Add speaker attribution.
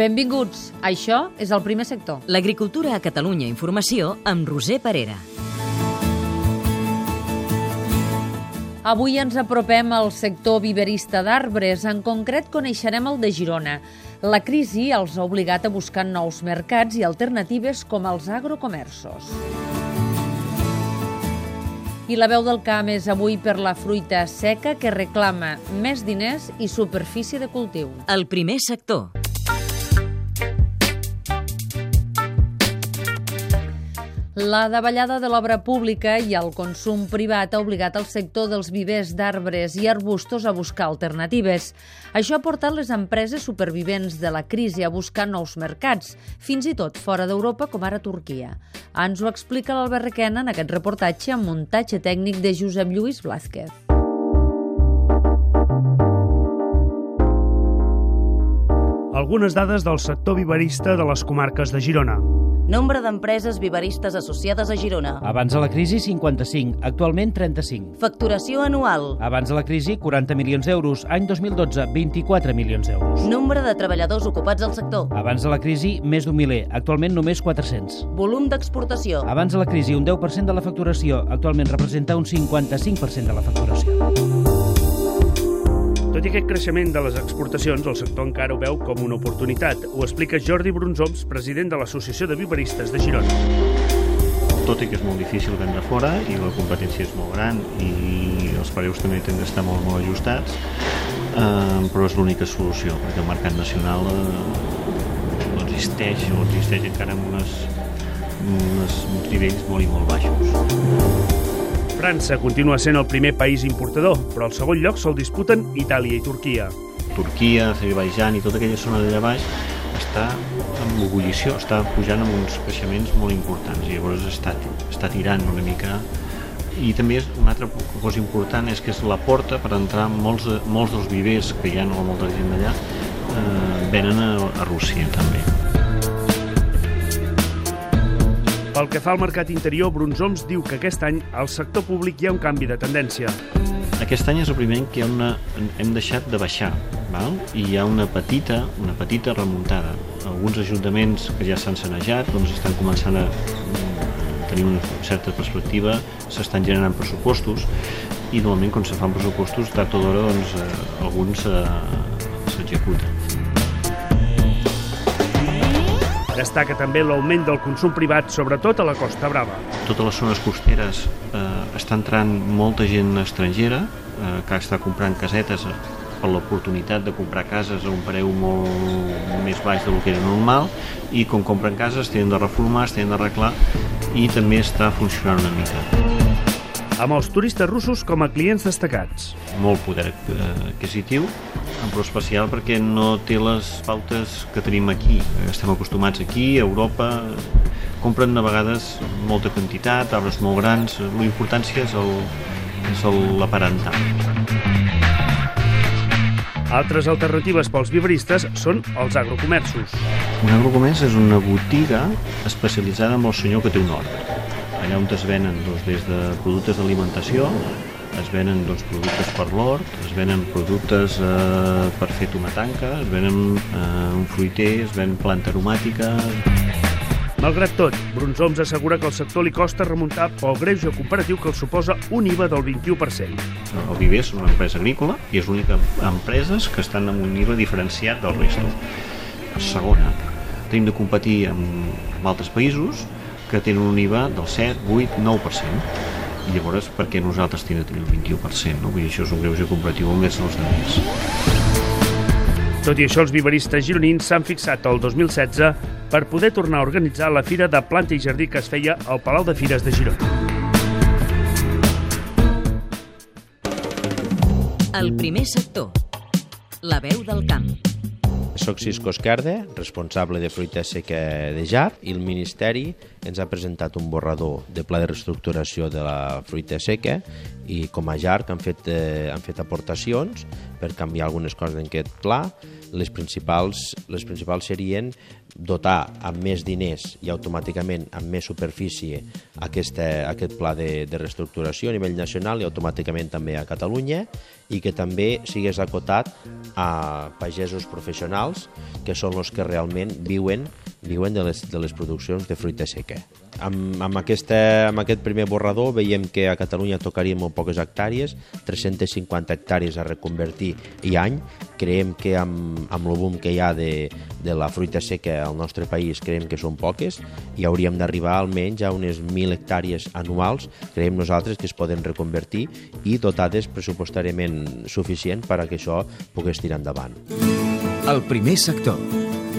Speaker 1: Benvinguts. Això és el primer sector.
Speaker 2: L'agricultura a Catalunya Informació amb Roser Parera.
Speaker 1: Avui ens apropem al sector viverista d'arbres. En concret, coneixerem el de Girona. La crisi els ha obligat a buscar nous mercats i alternatives com els agrocomerços. I la veu del camp és avui per la fruita seca que reclama més diners i superfície de cultiu.
Speaker 2: El primer sector.
Speaker 1: La davallada de l'obra pública i el consum privat ha obligat el sector dels vivers d'arbres i arbustos a buscar alternatives. Això ha portat les empreses supervivents de la crisi a buscar nous mercats, fins i tot fora d'Europa, com ara Turquia. Ens ho explica l'Albert Requena en aquest reportatge amb muntatge tècnic de Josep Lluís Blázquez.
Speaker 3: Algunes dades del sector viverista de les comarques de Girona.
Speaker 4: Nombre d'empreses viveristes associades a Girona.
Speaker 5: Abans de la crisi, 55. Actualment, 35.
Speaker 4: Facturació anual.
Speaker 5: Abans de la crisi, 40 milions d'euros. Any 2012, 24 milions d'euros.
Speaker 4: Nombre de treballadors ocupats al sector.
Speaker 5: Abans de la crisi, més d'un miler. Actualment, només 400.
Speaker 4: Volum d'exportació.
Speaker 5: Abans de la crisi, un 10% de la facturació. Actualment representa un 55% de la facturació.
Speaker 3: Tot i aquest creixement de les exportacions, el sector encara ho veu com una oportunitat. Ho explica Jordi Brunsoms, president de l'Associació de Viveristes de Girona.
Speaker 6: Tot i que és molt difícil vendre fora i la competència és molt gran i els preus també tenen d'estar molt, molt ajustats, eh, però és l'única solució, perquè el mercat nacional eh, no existeix o existeix encara amb unes, unes, uns nivells molt i molt baixos.
Speaker 3: França continua sent el primer país importador, però al segon lloc se'l disputen Itàlia i Turquia.
Speaker 6: Turquia, Azerbaijan i tota aquella zona d'allà baix està en ebullició, està pujant amb uns creixements molt importants i llavors està, està tirant una mica i també una altra cosa important és que és la porta per entrar molts, molts dels vivers que hi ha o molta gent d'allà eh, venen a, a Rússia també.
Speaker 3: Pel que fa al mercat interior, Brunsoms diu que aquest any al sector públic hi ha un canvi de tendència.
Speaker 6: Aquest any és el primer que una, hem deixat de baixar val? i hi ha una petita, una petita remuntada. Alguns ajuntaments que ja s'han sanejat doncs estan començant a tenir una certa perspectiva, s'estan generant pressupostos i normalment quan se fan pressupostos tard o d'hora doncs, eh, alguns eh, s'executen.
Speaker 3: Destaca també l'augment del consum privat, sobretot a la Costa Brava.
Speaker 6: Totes les zones costeres eh, està entrant molta gent estrangera eh, que està comprant casetes per l'oportunitat de comprar cases a un preu molt més baix del que era normal i com compren cases tenen de reformar, tenen d'arreglar i també està funcionant una mica
Speaker 3: amb els turistes russos com a clients destacats.
Speaker 6: Molt poder adquisitiu, però especial perquè no té les pautes que tenim aquí. Estem acostumats aquí, a Europa, compren a vegades molta quantitat, arbres molt grans, la importància és l'aparentar.
Speaker 3: Altres alternatives pels viveristes són els agrocomerços.
Speaker 6: Un agrocomerç és una botiga especialitzada en el senyor que té un hort allà on es venen doncs, des de productes d'alimentació, es venen doncs, productes per l'hort, es venen productes eh, per fer tomatanca, es venen eh, un fruiter, es ven planta aromàtica...
Speaker 3: Malgrat tot, Brunsoms assegura que al sector li costa remuntar pel greuge comparatiu que el suposa un IVA del 21%.
Speaker 6: El Viver és una empresa agrícola i és l'única empresa que estan amb un IVA diferenciat del resto. Segona, tenim de competir amb, amb altres països que tenen un IVA del 7, 8, 9%. I llavors, per què nosaltres tenim de tenir el 21%? No? Vull dir, això és un greuge comparatiu amb els altres.
Speaker 3: Tot i això, els viveristes gironins s'han fixat el 2016 per poder tornar a organitzar la Fira de Planta i Jardí que es feia al Palau de Fires de Girona.
Speaker 2: El primer sector. La veu del camp.
Speaker 7: Soc Cisco Esquerda, responsable de fruita seca de JAR, i el Ministeri ens ha presentat un borrador de pla de reestructuració de la fruita seca i com a JAR han fet, eh, han fet aportacions per canviar algunes coses d'aquest pla. Les principals, les principals serien dotar amb més diners i automàticament amb més superfície aquesta, aquest pla de, de reestructuració a nivell nacional i automàticament també a Catalunya i que també sigués acotat a pagesos professionals, que són els que realment viuen viuen de les, de les produccions de fruita seca. Amb, amb, aquesta, amb aquest primer borrador veiem que a Catalunya tocaríem molt poques hectàrees, 350 hectàrees a reconvertir i any. Creiem que amb, amb el boom que hi ha de, de la fruita seca al nostre país, creiem que són poques i hauríem d'arribar almenys a unes 1.000 hectàrees anuals, creiem nosaltres que es poden reconvertir i dotades pressupostàriament suficient per a que això pogués tirar endavant.
Speaker 2: El primer sector